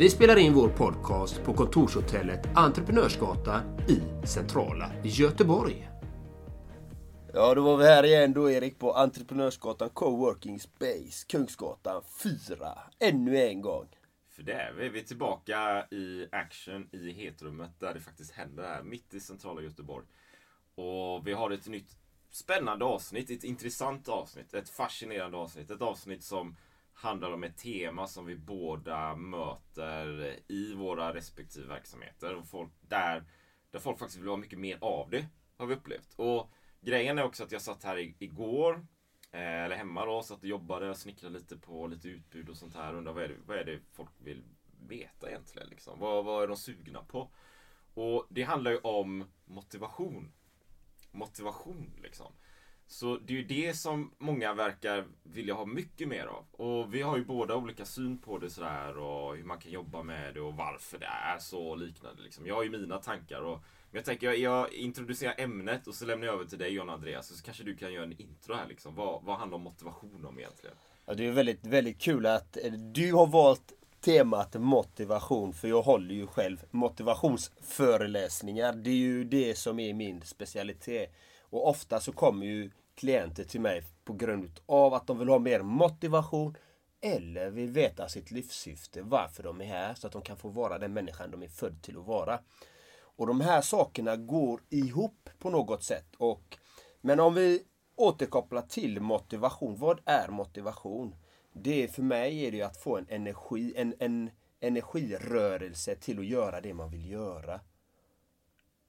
Vi spelar in vår podcast på kontorshotellet Entreprenörsgatan i centrala Göteborg. Ja, då var vi här igen då Erik på Entreprenörsgatan Coworking Space, Kungsgatan 4. Ännu en gång. För det är vi. Vi är tillbaka i action i hetrummet där det faktiskt händer här, mitt i centrala Göteborg. Och vi har ett nytt spännande avsnitt, ett intressant avsnitt, ett fascinerande avsnitt. Ett avsnitt som handlar om ett tema som vi båda möter i våra respektive verksamheter. Och folk, där, där folk faktiskt vill ha mycket mer av det, har vi upplevt. Och grejen är också att jag satt här igår, eh, eller hemma då, satt och jobbade och snickrade lite på lite utbud och sånt här. Undrar vad är det, vad är det folk vill veta egentligen? Liksom? Vad, vad är de sugna på? Och det handlar ju om motivation. Motivation liksom. Så det är ju det som många verkar vilja ha mycket mer av. Och vi har ju båda olika syn på det sådär och hur man kan jobba med det och varför det är så och liknande. Liksom. Jag har ju mina tankar och men jag tänker jag, jag introducerar ämnet och så lämnar jag över till dig John Andreas. Så kanske du kan göra en intro här liksom. Vad, vad handlar motivation om egentligen? Ja, det är väldigt, väldigt kul att eh, du har valt temat motivation. För jag håller ju själv motivationsföreläsningar. Det är ju det som är min specialitet. Och ofta så kommer ju klienter till mig på grund av att de vill ha mer motivation eller vill veta sitt livssyfte, varför de är här, så att de kan få vara den människan de är född till att vara. Och de här sakerna går ihop på något sätt. Och, men om vi återkopplar till motivation. Vad är motivation? Det är för mig är det att få en energi, en, en energirörelse till att göra det man vill göra.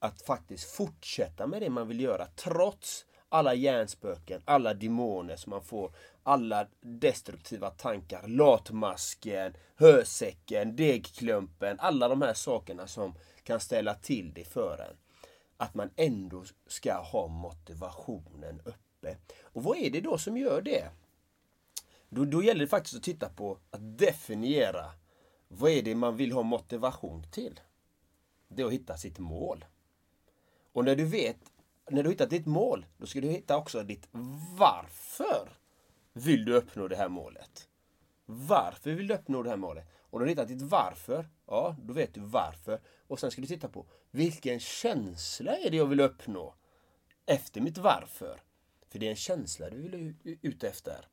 Att faktiskt fortsätta med det man vill göra trots alla hjärnspöken, alla demoner som man får, alla destruktiva tankar, latmasken, hösäcken, degklumpen, alla de här sakerna som kan ställa till det för en. Att man ändå ska ha motivationen uppe. Och vad är det då som gör det? Då, då gäller det faktiskt att titta på att definiera vad är det man vill ha motivation till? Det är att hitta sitt mål. Och när du vet, när du hittat ditt mål, då ska du hitta också ditt varför vill du uppnå det här målet. Varför vill du uppnå det här målet? Och när du hittat ditt varför, ja, då vet du varför. Och sen ska du titta på vilken känsla är det jag vill uppnå efter mitt varför? För det är en känsla du vill ut efter.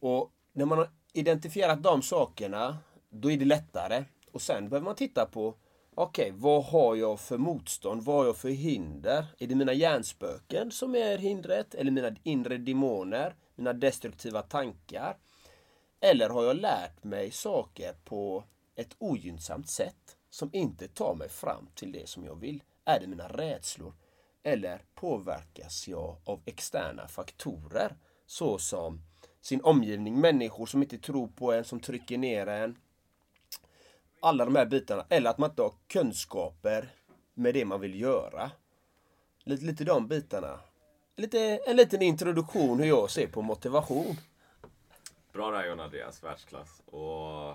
Och när man har identifierat de sakerna, då är det lättare. Och sen behöver man titta på Okej, okay, vad har jag för motstånd? Vad har jag för hinder? Är det mina hjärnspöken som är hindret? Eller mina inre demoner? Mina destruktiva tankar? Eller har jag lärt mig saker på ett ogynnsamt sätt som inte tar mig fram till det som jag vill? Är det mina rädslor? Eller påverkas jag av externa faktorer såsom sin omgivning, människor som inte tror på en, som trycker ner en. Alla de här bitarna. Eller att man inte har kunskaper med det man vill göra. Lite, lite de bitarna. Lite, en liten introduktion hur jag ser på motivation. Bra där John Andreas, världsklass. Och,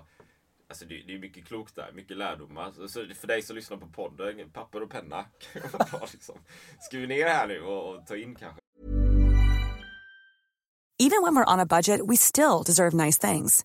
alltså det, det är mycket klokt där, mycket lärdomar. Så för dig som lyssnar på podden, papper och penna. liksom. Skriv ner här nu och, och ta in kanske. Even when we're on a budget we still deserve nice things.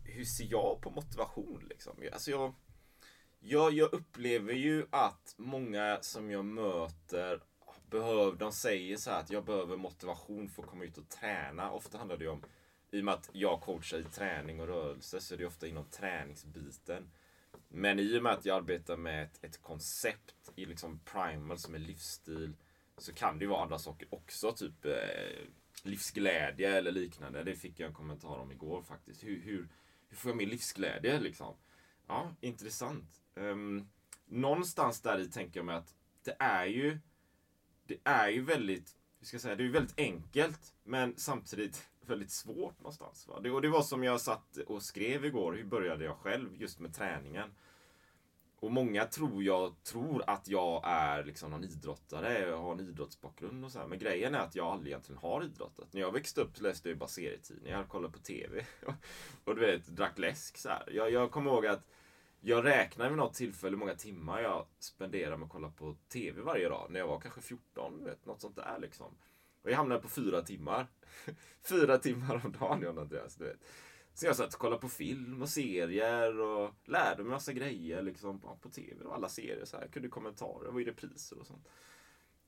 hur ser jag på motivation liksom? Alltså jag, jag, jag upplever ju att många som jag möter behöver, de säger så här att jag behöver motivation för att komma ut och träna. Ofta handlar det ju om, i och med att jag coachar i träning och rörelse, så är det ofta inom träningsbiten. Men i och med att jag arbetar med ett, ett koncept i liksom primal som är livsstil så kan det ju vara andra saker också. Typ eh, livsglädje eller liknande. Det fick jag en kommentar om igår faktiskt. Hur, hur, hur får jag mer livsglädje liksom? Ja, intressant. Um, någonstans där i tänker jag mig att det är ju det är ju väldigt, hur ska jag säga, det är ju väldigt enkelt men samtidigt väldigt svårt någonstans. Va? Det, och det var som jag satt och skrev igår, hur började jag själv just med träningen? Och många tror jag tror att jag är liksom någon idrottare, jag har en idrottsbakgrund och så här. Men grejen är att jag aldrig egentligen har idrottat. När jag växte upp läste jag bara serietidningar, kollade på TV. och du vet, drack läsk så här. Jag, jag kommer ihåg att jag räknade vid något tillfälle hur många timmar jag spenderade med att kolla på TV varje dag. När jag var kanske 14, vet, något sånt där liksom. Och jag hamnade på fyra timmar. fyra timmar om dagen, John Andreas. Du vet. Så jag satt och kollade på film och serier och lärde mig massa grejer liksom, på TV och alla serier. Så här. Jag kunde kommentarer, var ju repriser och sånt.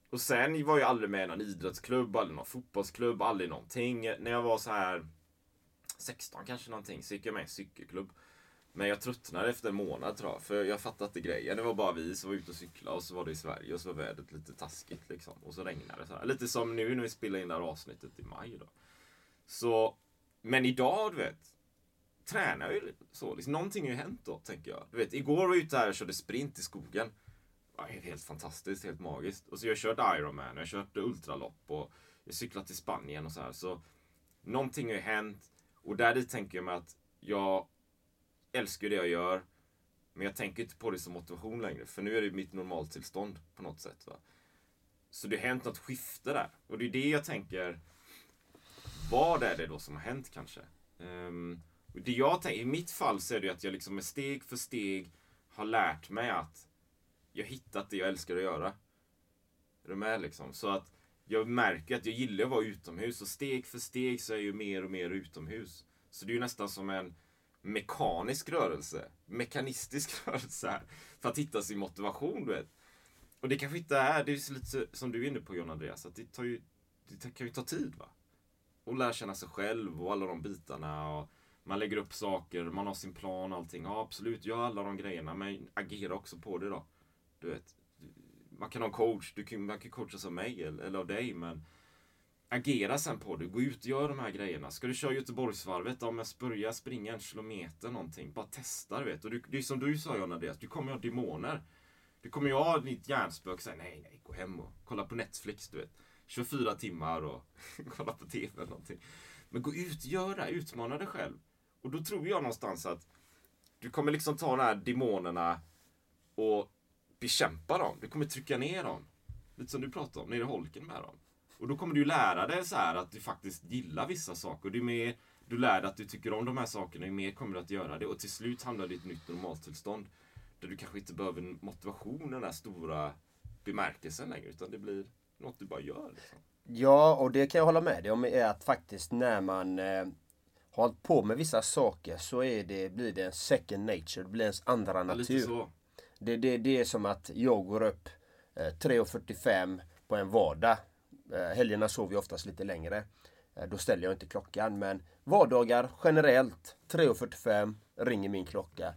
Och sen var jag aldrig med i någon idrottsklubb, aldrig någon fotbollsklubb, aldrig någonting. När jag var så här 16 kanske någonting så gick jag med i en cykelklubb. Men jag tröttnade efter en månad tror jag, för jag fattade inte grejen. Det var bara vi som var ute och cyklade och så var det i Sverige och så var vädret lite taskigt liksom. Och så regnade det så här. Lite som nu när vi spelar in det här avsnittet i maj då. Så, men idag du vet, tränar jag ju så. Liksom, någonting har ju hänt då, tänker jag. Du vet, igår var jag ute här och körde sprint i skogen. Ja, helt fantastiskt, helt magiskt. Och så har jag kört Ironman, jag har kört ultralopp och jag cyklat till Spanien och så här. Så någonting har ju hänt. Och där dit tänker jag mig att jag älskar det jag gör. Men jag tänker inte på det som motivation längre. För nu är det mitt normaltillstånd på något sätt. Va? Så det har hänt något skifte där. Och det är det jag tänker. Vad är det då som har hänt kanske? Um, det jag tänker, I mitt fall så är det ju att jag liksom med steg för steg har lärt mig att jag hittat det jag älskar att göra. Är du med liksom? Så att jag märker att jag gillar att vara utomhus och steg för steg så är jag ju mer och mer utomhus. Så det är ju nästan som en mekanisk rörelse. Mekanistisk rörelse här. För att hitta sin motivation, du vet. Och det kanske inte är, det är lite som du är inne på John Andreas, att det tar ju, det kan ju ta tid va. Och lära känna sig själv och alla de bitarna. Och man lägger upp saker, man har sin plan och allting. Ja absolut, gör alla de grejerna men agera också på det då. Du vet. Man kan ha en coach, du kan, man kan coachas av mig eller, eller av dig men agera sen på det. Gå ut och gör de här grejerna. Ska du köra Göteborgsvarvet, ja men börja springa en kilometer någonting. Bara testa du vet. Och du, det är som du sa John Andreas, du kommer ju ha demoner. Du kommer ju ha ditt hjärnspök säga nej, nej, gå hem och kolla på Netflix du vet. 24 timmar och kolla på TV eller någonting. Men gå ut, gör det, utmana dig själv. Och då tror jag någonstans att du kommer liksom ta de här demonerna och bekämpa dem. Du kommer trycka ner dem. Lite som du pratade om, nere i holken med dem. Och då kommer du lära dig så här att du faktiskt gillar vissa saker. Du, mer, du lär dig att du tycker om de här sakerna, ju mer kommer du att göra det. Och till slut hamnar du i ett nytt normaltillstånd. Där du kanske inte behöver motivation, den här stora bemärkelsen längre. Utan det blir något du bara gör. Liksom. Ja, och det kan jag hålla med dig om. Är att faktiskt när man eh, har hållit på med vissa saker så är det, blir det en second nature. Det blir ens andra natur. Det, det, det är som att jag går upp eh, 3.45 på en vardag. Eh, helgerna sover jag oftast lite längre. Eh, Då ställer jag inte klockan men vardagar generellt 3.45 ringer min klocka.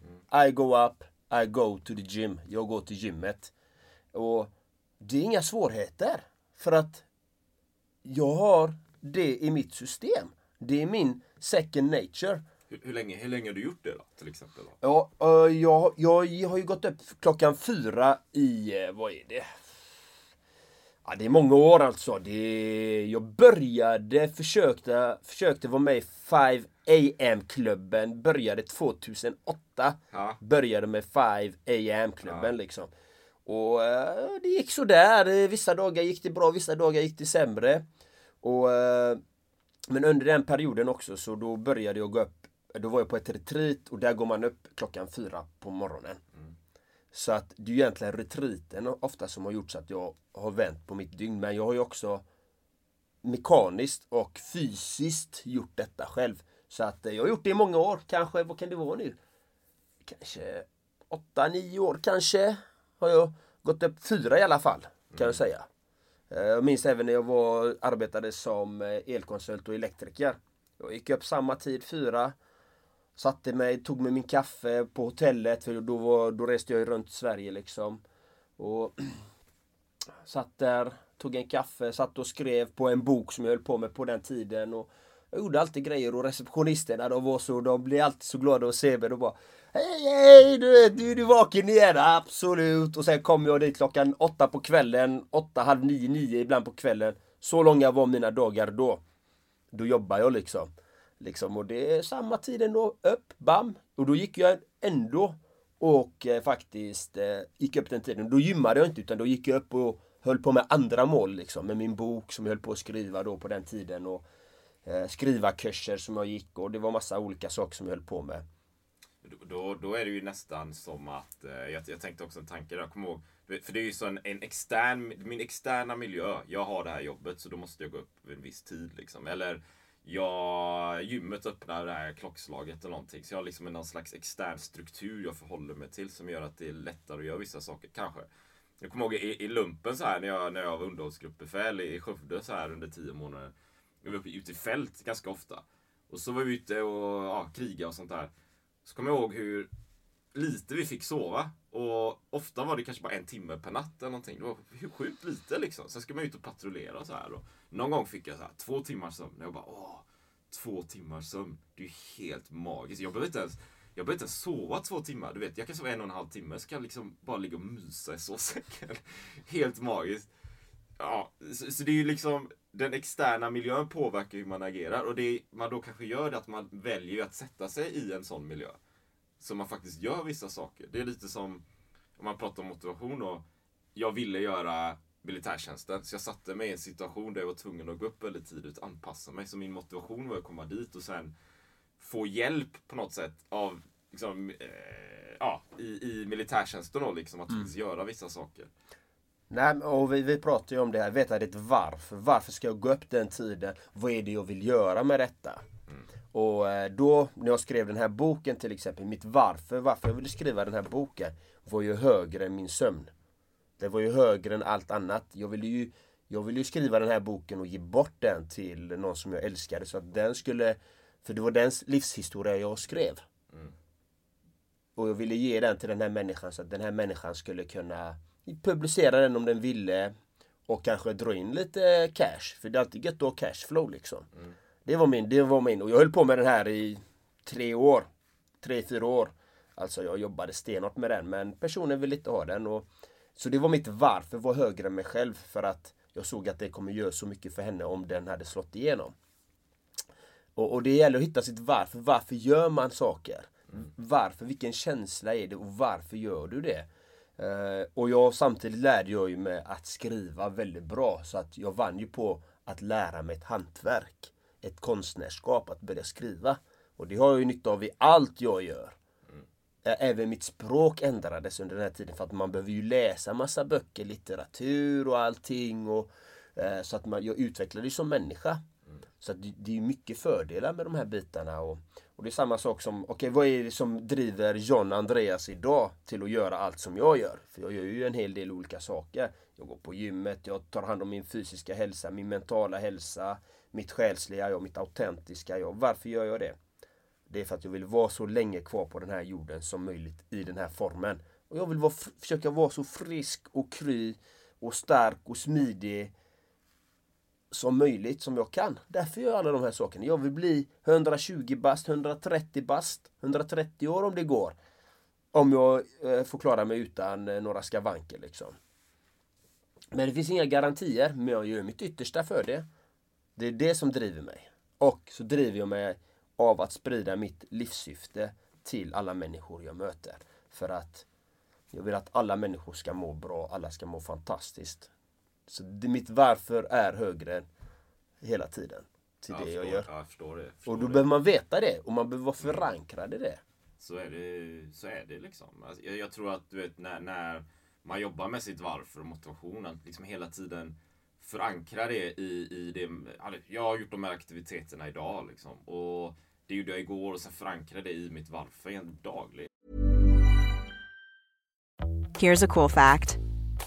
I go up, I go to the gym. Jag går till gymmet. Och det är inga svårigheter. För att jag har det i mitt system. Det är min second nature. Hur, hur, länge, hur länge har du gjort det då, till exempel? Då? Ja, eh, jag, jag har ju gått upp klockan fyra i, eh, vad är det? Ja, det är många år alltså. Det, jag började, försökte, försökte vara med i 5 AM-klubben. Började 2008. Ja. Började med 5 AM-klubben Ja. liksom. Och eh, det gick sådär. Vissa dagar gick det bra, vissa dagar gick det sämre. Och, men under den perioden också så då började jag gå upp. Då var jag på ett retreat och där går man upp klockan fyra på morgonen. Så att det är ju egentligen retreaten ofta som har gjort så att jag har vänt på mitt dygn. Men jag har ju också mekaniskt och fysiskt gjort detta själv. Så att eh, jag har gjort det i många år. Kanske, vad kan det vara nu? Kanske 8-9 år kanske. Har jag gått upp fyra i alla fall. Kan jag säga. Eh, jag minns även när jag var, arbetade som eh, elkonsult och elektriker. Jag gick upp samma tid, fyra. Satte mig, tog med min kaffe på hotellet för då, var, då reste jag ju runt Sverige liksom. Och satt där, tog en kaffe, satt och skrev på en bok som jag höll på med på den tiden. Och jag gjorde alltid grejer och receptionisterna de var så, de blev alltid så glada att se mig. De bara Hej hej, du vet, du är du vaken igen? Absolut! Och sen kom jag dit klockan åtta på kvällen, åtta, halv nio, nio ibland på kvällen. Så långa var mina dagar då. Då jobbar jag liksom. liksom. Och det är samma tid ändå, upp, bam! Och då gick jag ändå och eh, faktiskt eh, gick upp den tiden. Då gymmade jag inte utan då gick jag upp och höll på med andra mål liksom. Med min bok som jag höll på att skriva då på den tiden. Och eh, skriva kurser som jag gick och det var massa olika saker som jag höll på med. Då, då, är det ju nästan som att, eh, jag, jag tänkte också en tanke där, kom ihåg, för det är ju så en, en extern, min externa miljö, jag har det här jobbet så då måste jag gå upp vid en viss tid liksom. Eller jag, gymmet öppnar det här klockslaget eller någonting. Så jag har liksom någon slags extern struktur jag förhåller mig till som gör att det är lättare att göra vissa saker, kanske. Jag kommer ihåg i, i lumpen så här när jag, när jag var underhållsgruppbefäl i Skövde så här under tio månader. Jag var uppe ute i fält ganska ofta. Och så var vi ute och ja, kriga och sånt där. Så kommer jag ihåg hur lite vi fick sova. Och ofta var det kanske bara en timme per natt eller någonting. Det var sjukt lite liksom. Sen ska man ut och patrullera så här. Och någon gång fick jag så här, två timmars sömn. Och jag bara åh, två timmars sömn. Det är ju helt magiskt. Jag behöver inte ens jag behöver inte ens sova två timmar. Du vet, jag kan sova en och en halv timme. Så kan jag liksom bara ligga och mysa i sovsäcken. Helt magiskt. Ja, så, så det är ju liksom den externa miljön påverkar hur man agerar och det man då kanske gör det att man väljer att sätta sig i en sån miljö. Så man faktiskt gör vissa saker. Det är lite som om man pratar om motivation då. Jag ville göra militärtjänsten så jag satte mig i en situation där jag var tvungen att gå upp väldigt tidigt och anpassa mig. Så min motivation var att komma dit och sen få hjälp på något sätt av liksom, eh, ja, i, i militärtjänsten då liksom att faktiskt göra vissa saker. Nej, och vi, vi pratar ju om det här, veta ditt varför. Varför ska jag gå upp den tiden? Vad är det jag vill göra med detta? Och eh, då, när jag skrev den här boken till exempel, mitt varför, varför jag ville skriva den här boken var ju högre än min sömn. Det var ju högre än allt annat. Jag ville ju, jag ville ju skriva den här boken och ge bort den till någon som jag älskade så att den skulle, för det var dens livshistoria jag skrev. Och jag ville ge den till den här människan så att den här människan skulle kunna publicera den om den ville. Och kanske dra in lite cash. För det är alltid gött att ha cashflow liksom. Det var min, det var min. Och jag höll på med den här i tre år. Tre, fyra år. Alltså jag jobbade stenhårt med den. Men personen ville inte ha den. Och, så det var mitt varför var högre än mig själv. För att jag såg att det kommer göra så mycket för henne om den hade slått igenom. Och, och det gäller att hitta sitt varför. Varför gör man saker? Varför? Vilken känsla är det och varför gör du det? Eh, och jag samtidigt lärde jag ju mig att skriva väldigt bra. Så att jag vann ju på att lära mig ett hantverk. Ett konstnärskap, att börja skriva. Och det har jag ju nytta av i allt jag gör. Ä- Även mitt språk ändrades under den här tiden för att man behöver ju läsa massa böcker, litteratur och allting. Och, eh, så att man, jag utvecklades som människa. Så att det, det är mycket fördelar med de här bitarna. Och, och det är samma sak som, okej okay, vad är det som driver John Andreas idag till att göra allt som jag gör? För jag gör ju en hel del olika saker. Jag går på gymmet, jag tar hand om min fysiska hälsa, min mentala hälsa, mitt själsliga jag, mitt autentiska jag. Varför gör jag det? Det är för att jag vill vara så länge kvar på den här jorden som möjligt i den här formen. Och jag vill vara, försöka vara så frisk och kry och stark och smidig som möjligt som jag kan. Därför gör jag alla de här sakerna. Jag vill bli 120 bast, 130 bast, 130 år om det går. Om jag eh, får klara mig utan eh, några skavanker liksom. Men det finns inga garantier, men jag gör mitt yttersta för det. Det är det som driver mig. Och så driver jag mig av att sprida mitt livssyfte till alla människor jag möter. För att jag vill att alla människor ska må bra, alla ska må fantastiskt. Så det, mitt varför är högre hela tiden till jag det jag förstår, gör. Ja, jag förstår det. Förstår Och då det. behöver man veta det och man behöver vara förankrad i det. Så är det, så är det liksom. Alltså, jag, jag tror att du vet när, när man jobbar med sitt varför och motivationen, liksom hela tiden förankra det i, i det. alltså, Jag har gjort de här aktiviteterna idag liksom. Och det gjorde jag igår och sen förankra det i mitt varför en daglig. Here's a cool fact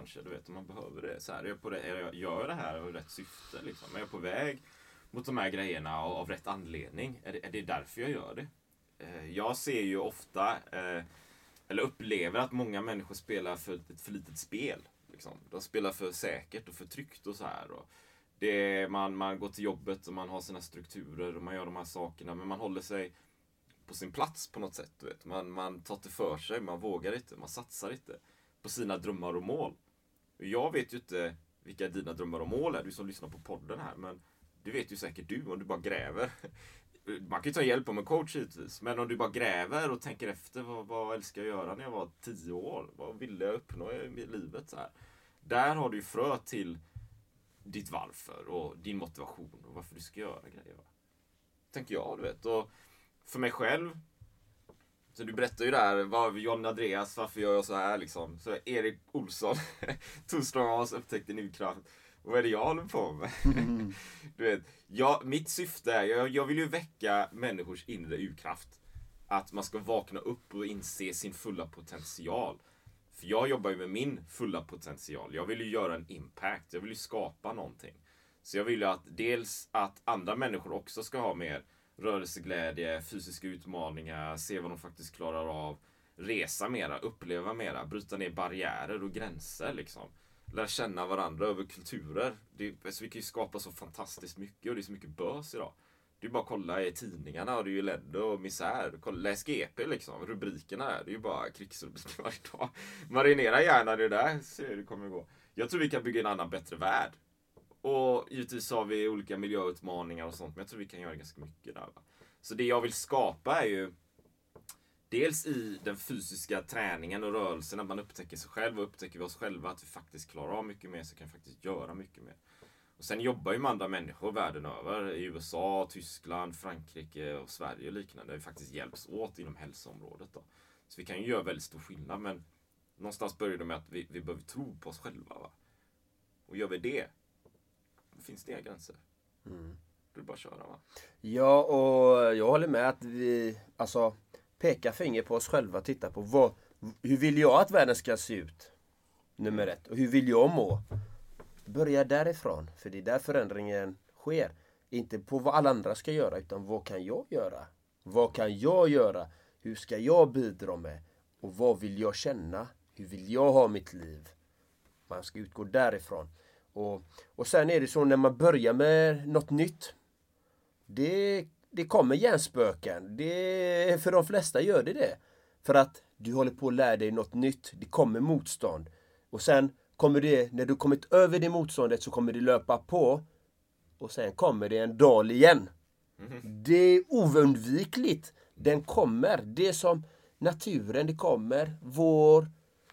Kanske, du vet, om man behöver det. Så här, är jag, på det, är jag gör det här av rätt syfte liksom? Är jag på väg mot de här grejerna av, av rätt anledning? Är det, är det därför jag gör det? Eh, jag ser ju ofta, eh, eller upplever att många människor spelar för ett för litet spel. Liksom. De spelar för säkert och för tryggt och så här. Och det är, man, man går till jobbet och man har sina strukturer och man gör de här sakerna. Men man håller sig på sin plats på något sätt. Du vet. Man, man tar inte för sig, man vågar inte, man satsar inte på sina drömmar och mål. Jag vet ju inte vilka dina drömmar och mål är, du som lyssnar på podden här. Men det vet ju säkert du om du bara gräver. Man kan ju ta hjälp av en coach givetvis. Men om du bara gräver och tänker efter. Vad, vad älskar jag göra när jag var tio år? Vad ville jag uppnå i livet? Så här. Där har du ju frö till ditt varför och din motivation och varför du ska göra grejer. Va? Tänker jag, du vet. Och för mig själv. Så du berättar ju där, vad John Andreas, varför gör jag så här liksom? Så Erik Olsson, Two Strong upptäckte kraft. Vad är det jag håller på med? du vet, jag, mitt syfte är, jag, jag vill ju väcka människors inre urkraft. Att man ska vakna upp och inse sin fulla potential. För jag jobbar ju med min fulla potential. Jag vill ju göra en impact. Jag vill ju skapa någonting. Så jag vill ju att dels att andra människor också ska ha mer rörelseglädje, fysiska utmaningar, se vad de faktiskt klarar av. Resa mera, uppleva mera, bryta ner barriärer och gränser liksom. Lära känna varandra över kulturer. Det, alltså, vi kan ju skapa så fantastiskt mycket och det är så mycket bös idag. Det är bara att kolla i tidningarna och det är ju elände och misär. Läs GP liksom. Rubrikerna är det är ju bara krigsrubriker varje dag. Marinera gärna det där, se hur det kommer gå. Jag tror vi kan bygga en annan bättre värld. Och givetvis har vi olika miljöutmaningar och sånt, men jag tror vi kan göra ganska mycket där. Va? Så det jag vill skapa är ju Dels i den fysiska träningen och rörelsen, att man upptäcker sig själv och upptäcker vi oss själva att vi faktiskt klarar av mycket mer, så kan vi faktiskt göra mycket mer. Och sen jobbar ju med andra människor världen över. I USA, Tyskland, Frankrike och Sverige och liknande. Där vi faktiskt hjälps åt inom hälsoområdet. Då. Så vi kan ju göra väldigt stor skillnad. Men någonstans börjar det med att vi, vi behöver tro på oss själva. Va? Och gör vi det, finns det inga gränser. Mm. Det bara köra va. Ja, och jag håller med att vi, alltså, peka finger på oss själva, titta på vad, hur vill jag att världen ska se ut? Nummer ett. Och hur vill jag må? Börja därifrån, för det är där förändringen sker. Inte på vad alla andra ska göra utan vad kan jag göra? Vad kan jag göra? Hur ska jag bidra med? Och vad vill jag känna? Hur vill jag ha mitt liv? Man ska utgå därifrån. Och, och sen är det så när man börjar med något nytt. Det, det kommer hjärnspöken. Det, för de flesta gör det det. För att du håller på att lära dig något nytt. Det kommer motstånd. Och sen kommer det, när du kommit över det motståndet så kommer det löpa på. Och sen kommer det en dal igen. Det är oundvikligt. Den kommer. Det är som naturen, det kommer. Vår,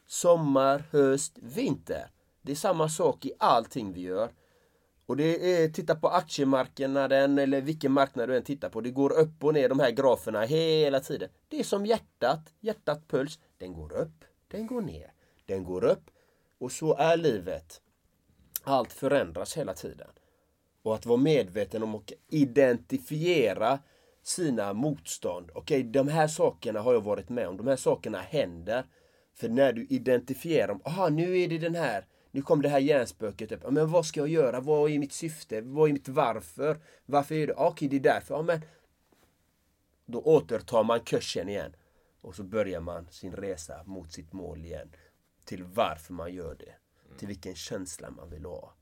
sommar, höst, vinter. Det är samma sak i allting vi gör. Och det är, titta på aktiemarknaden eller vilken marknad du än tittar på. Det går upp och ner de här graferna hela tiden. Det är som hjärtat, hjärtat puls. Den går upp, den går ner, den går upp. Och så är livet. Allt förändras hela tiden. Och att vara medveten om och identifiera sina motstånd. Okej, okay, de här sakerna har jag varit med om. De här sakerna händer. För när du identifierar dem. Aha, nu är det den här. Nu kom det här hjärnspöket upp. Men vad ska jag göra? Vad är mitt syfte? Vad är mitt varför? Varför är det? Okej, det är därför. Ja, men då återtar man kursen igen. Och så börjar man sin resa mot sitt mål igen. Till varför man gör det. Till vilken känsla man vill ha.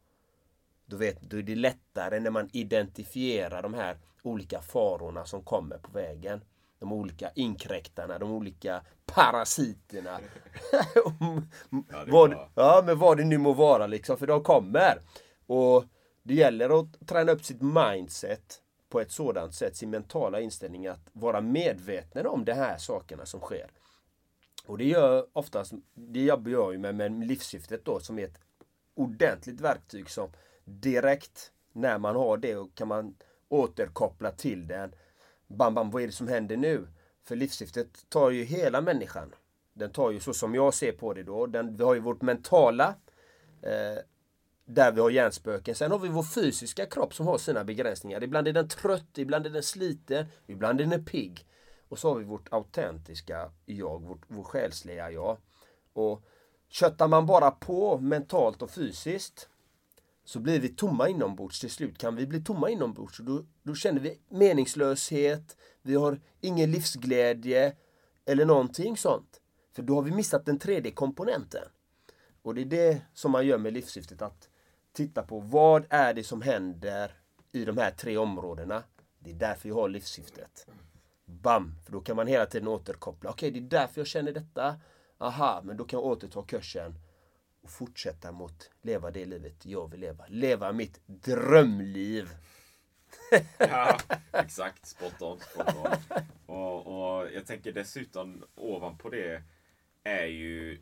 Då, vet, då är det lättare när man identifierar de här olika farorna som kommer på vägen. De olika inkräktarna, de olika parasiterna. ja, vad, ja, men vad det nu må vara liksom, för de kommer. Och det gäller att träna upp sitt mindset på ett sådant sätt, sin mentala inställning att vara medveten om de här sakerna som sker. Och det gör oftast, det jobbar jag ju med, med livssyftet då som är ett ordentligt verktyg som direkt när man har det och kan man återkoppla till den. Bam, bam, vad är det som händer nu? För livssyftet tar ju hela människan. Den tar ju så som jag ser på det då. Den, vi har ju vårt mentala eh, där vi har hjärnspöken. Sen har vi vår fysiska kropp som har sina begränsningar. Ibland är den trött, ibland är den sliten, ibland är den pigg. Och så har vi vårt autentiska jag, vårt, vårt själsliga jag. Och köttar man bara på mentalt och fysiskt så blir vi tomma inombords. Till slut kan vi bli tomma inombords. Då, då känner vi meningslöshet, vi har ingen livsglädje eller någonting sånt. För då har vi missat den tredje komponenten. Och det är det som man gör med livssyftet. Att titta på vad är det som händer i de här tre områdena. Det är därför jag har livssyftet. Bam! För då kan man hela tiden återkoppla. Okej, okay, det är därför jag känner detta. Aha, men då kan jag återta kursen och fortsätta mot leva det livet jag vill leva. Leva mitt drömliv. ja, exakt. Spot on. Spot on. Och, och jag tänker dessutom ovanpå det är ju...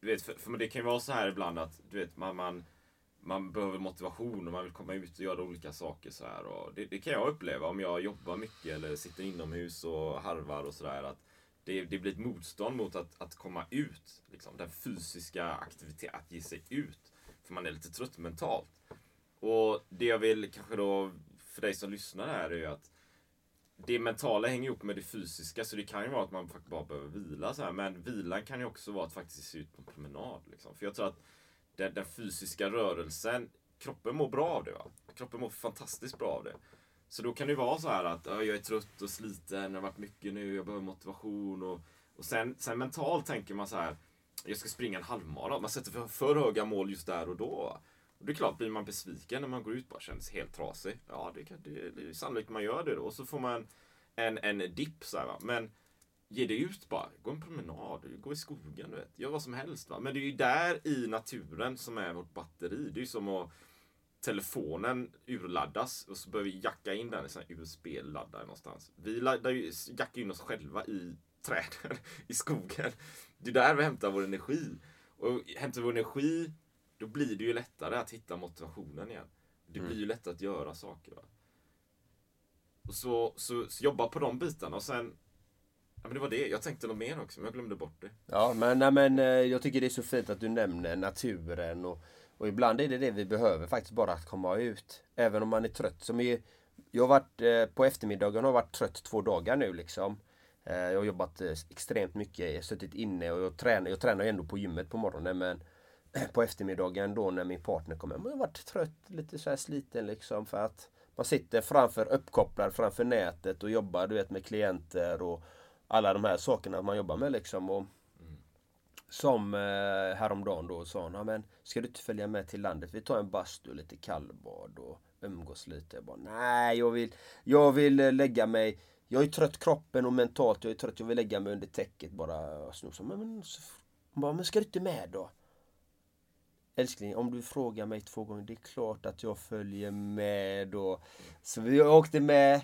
Du vet, för, för det kan ju vara så här ibland att du vet, man, man, man behöver motivation och man vill komma ut och göra olika saker. Så här. Och det, det kan jag uppleva om jag jobbar mycket eller sitter inomhus och harvar och sådär det, det blir ett motstånd mot att, att komma ut. Liksom, den fysiska aktiviteten, att ge sig ut. För man är lite trött mentalt. Och det jag vill kanske då, för dig som lyssnar här, är ju att det mentala hänger ihop med det fysiska, så det kan ju vara att man faktiskt bara behöver vila. Så här. Men vilan kan ju också vara att faktiskt se ut på en promenad. Liksom. För jag tror att den, den, fysiska rörelsen, kroppen mår bra av det. Va? Kroppen mår fantastiskt bra av det. Så då kan det vara så här att jag är trött och sliten, det har varit mycket nu, jag behöver motivation. Och, och sen, sen mentalt tänker man så här, jag ska springa en halvmara. Man sätter för, för höga mål just där och då. Och det är klart, blir man besviken när man går ut bara känns helt trasig. Ja, det, kan, det, det är sannolikt man gör det då. Och så får man en, en dipp så här, va. Men ge det ut bara. Gå en promenad, gå i skogen, du vet. Gör vad som helst. Va? Men det är ju där i naturen som är vårt batteri. Det är ju som att telefonen urladdas och så börjar vi jacka in den i en USB-laddare någonstans. Vi laddar ju, jackar in oss själva i träden, i skogen. Det är där vi hämtar vår energi. Och hämtar vi vår energi, då blir det ju lättare att hitta motivationen igen. Det blir ju mm. lättare att göra saker. Va? Och så, så, så, jobba på de bitarna och sen Ja, men det var det. Jag tänkte något mer också, men jag glömde bort det. Ja, men, nej, men eh, jag tycker det är så fint att du nämner naturen och och ibland är det det vi behöver faktiskt bara att komma ut. Även om man är trött. Som är, jag har varit eh, på eftermiddagen har varit trött två dagar nu liksom. Eh, jag har jobbat eh, extremt mycket, jag har suttit inne och jag tränar, jag tränar ändå på gymmet på morgonen men på eftermiddagen då när min partner kommer hem, jag har varit trött, lite så här sliten liksom för att man sitter framför uppkopplad framför nätet och jobbar du vet med klienter och alla de här sakerna man jobbar med liksom. Och, som eh, häromdagen då sa hon, men ska du inte följa med till landet? Vi tar en bastu, lite kallbad och umgås lite. Jag bara, nej, jag vill, jag vill eh, lägga mig. Jag är trött kroppen och mentalt. Jag är trött. Jag vill lägga mig under täcket bara snosa. Men, men, så, bara, men ska du inte med då? Älskling, om du frågar mig två gånger, det är klart att jag följer med då. Så vi åkte med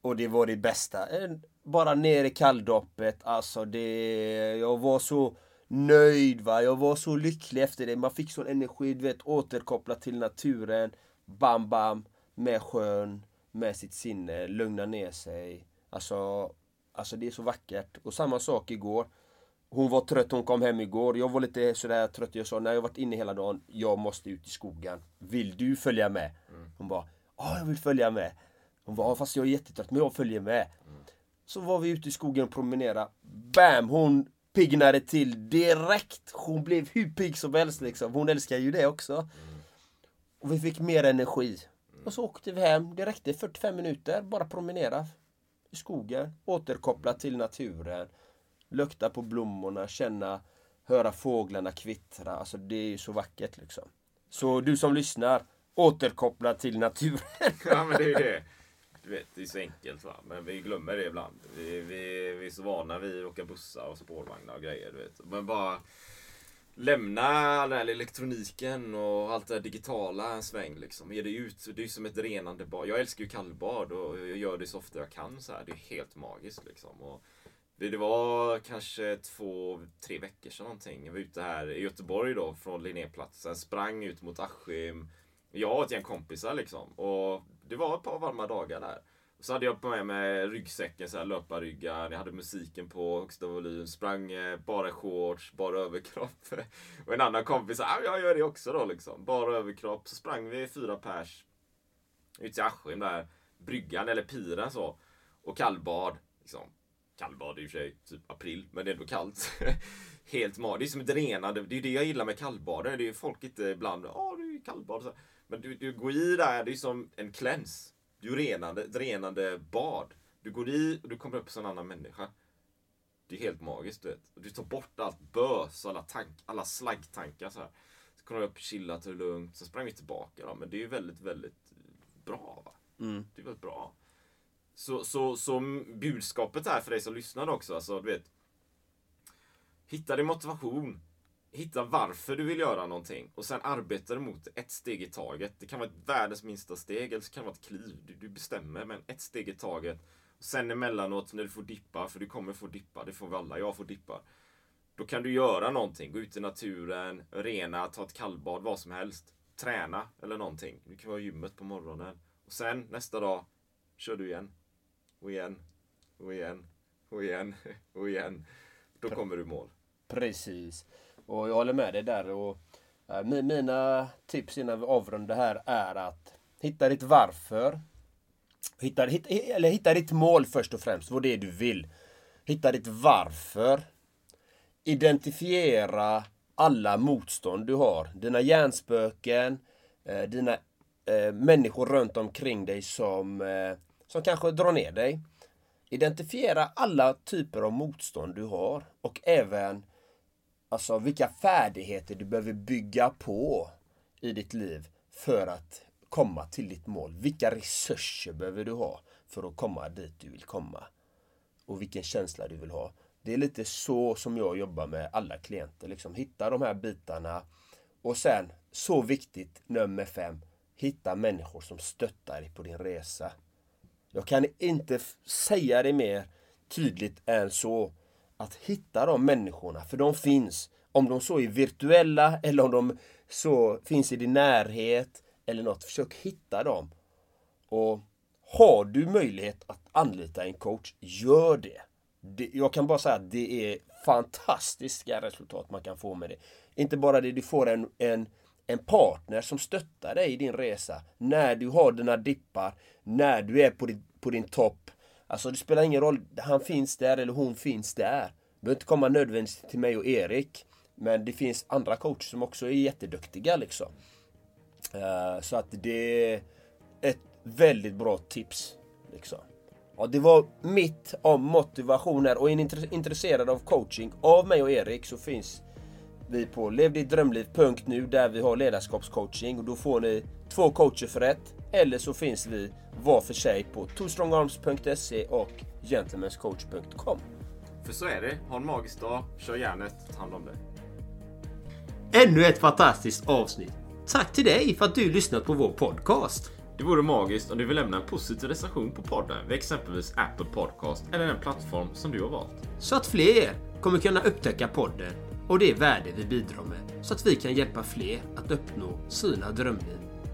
och det var det bästa. Bara ner i kalldoppet, alltså det... Jag var så nöjd va, jag var så lycklig efter det. Man fick sån energi, du vet, återkoppla till naturen. Bam, bam, med sjön, med sitt sinne, lugna ner sig. Alltså, alltså det är så vackert. Och samma sak igår. Hon var trött, hon kom hem igår. Jag var lite sådär trött. Jag sa, när jag varit inne hela dagen, jag måste ut i skogen. Vill du följa med? Hon bara, ja jag vill följa med. Hon bara, "Ja, fast jag är jättetrött, men jag följer med. Så var vi ute i skogen och promenerade. Bam! Hon piggnade till direkt. Hon blev hur pigg som helst liksom. Hon älskar ju det också. Och vi fick mer energi. Och så åkte vi hem. Det räckte 45 minuter. Bara promenera i skogen. Återkoppla till naturen. Lukta på blommorna, känna, höra fåglarna kvittra. Alltså det är ju så vackert liksom. Så du som lyssnar, återkoppla till naturen. Ja men det är det. Du vet, det är så enkelt va. Men vi glömmer det ibland. Vi, vi, vi är så vana vid att åka bussar och spårvagnar och grejer. Du vet. Men bara lämna all den här elektroniken och allt det här digitala en sväng liksom. Ge dig ut. Det är som ett renande bad. Jag älskar ju kallbad och jag gör det så ofta jag kan så här. Det är helt magiskt liksom. Och det, det var kanske två, tre veckor sedan någonting. Jag var ute här i Göteborg då från Linnéplatsen. Sprang ut mot Askim. Jag och ett gäng kompisar liksom. Och det var ett par varma dagar där. Så hade jag på med mig ryggsäcken, så här, löparryggar. Jag hade musiken på högsta volym. Sprang eh, bara shorts, bara överkropp. Och en annan kompis sa, ah, jag gör det också då liksom. Bara överkropp. Så sprang vi fyra pers ut till Askim där. Bryggan eller piren så. Och kallbad. Liksom. Kallbad i och för sig, typ april, men det är ändå kallt. Helt magiskt. Det är som ett renande. Det är det jag gillar med kallbad. Det är ju folk inte ibland, ja det är ju kallbad. Så här. Men du, du går i där, det är som en cleanse. Du är renande, ett renande bad. Du går i och du kommer upp som en annan människa. Det är helt magiskt du vet. Du tar bort allt bös och alla, tank, alla slaggtankar så här. Så kommer du upp, chilla, ta det lugnt. Sen sprang vi tillbaka då. Men det är ju väldigt, väldigt bra va. Det är väldigt bra. Så, så, så budskapet här för dig som lyssnar också, alltså du vet. Hitta din motivation. Hitta varför du vill göra någonting och sen arbeta mot ett steg i taget. Det kan vara ett världens minsta steg eller så kan det vara ett kliv. Du, du bestämmer, men ett steg i taget. Sen emellanåt när du får dippa, för du kommer få dippa, det får vi alla, jag får dippa. Då kan du göra någonting, gå ut i naturen, rena, ta ett kallbad, vad som helst. Träna eller någonting. Du kan vara i gymmet på morgonen. Och sen nästa dag kör du igen. Och igen. Och igen. Och igen. Och igen. Då kommer du i mål. Precis. Och jag håller med dig där. Och, eh, mina tips innan vi avrundar här är att hitta ditt varför. Hitta, hit, eller hitta ditt mål först och främst, vad det är du vill. Hitta ditt varför. Identifiera alla motstånd du har. Dina hjärnspöken, eh, dina eh, människor runt omkring dig som, eh, som kanske drar ner dig. Identifiera alla typer av motstånd du har och även Alltså vilka färdigheter du behöver bygga på i ditt liv för att komma till ditt mål. Vilka resurser behöver du ha för att komma dit du vill komma? Och vilken känsla du vill ha. Det är lite så som jag jobbar med alla klienter. Liksom hitta de här bitarna. Och sen, så viktigt, nummer fem. Hitta människor som stöttar dig på din resa. Jag kan inte säga det mer tydligt än så. Att hitta de människorna, för de finns. Om de så är virtuella eller om de så finns i din närhet eller något. Försök hitta dem. Och har du möjlighet att anlita en coach, gör det. det. Jag kan bara säga att det är fantastiska resultat man kan få med det. Inte bara det, du får en, en, en partner som stöttar dig i din resa. När du har dina dippar, när du är på din, på din topp. Alltså det spelar ingen roll, han finns där eller hon finns där. Du behöver inte komma nödvändigtvis till mig och Erik. Men det finns andra coacher som också är jätteduktiga liksom. Eh, så att det är ett väldigt bra tips. Liksom. Ja, det var mitt om motivationer och är ni intresserade av coaching av mig och Erik så finns vi på levdittdrömliv.nu där vi har ledarskapscoaching och då får ni två coacher för ett. Eller så finns vi var för sig på twostrongarms.se och gentlemanscoach.com. För så är det. Ha en magisk dag. Kör järnet. Ta hand om dig. Ännu ett fantastiskt avsnitt. Tack till dig för att du lyssnat på vår podcast. Det vore magiskt om du vill lämna en positiv recension på podden vid exempelvis Apple Podcast eller den plattform som du har valt. Så att fler kommer kunna upptäcka podden och det värde vi bidrar med så att vi kan hjälpa fler att uppnå sina drömliv.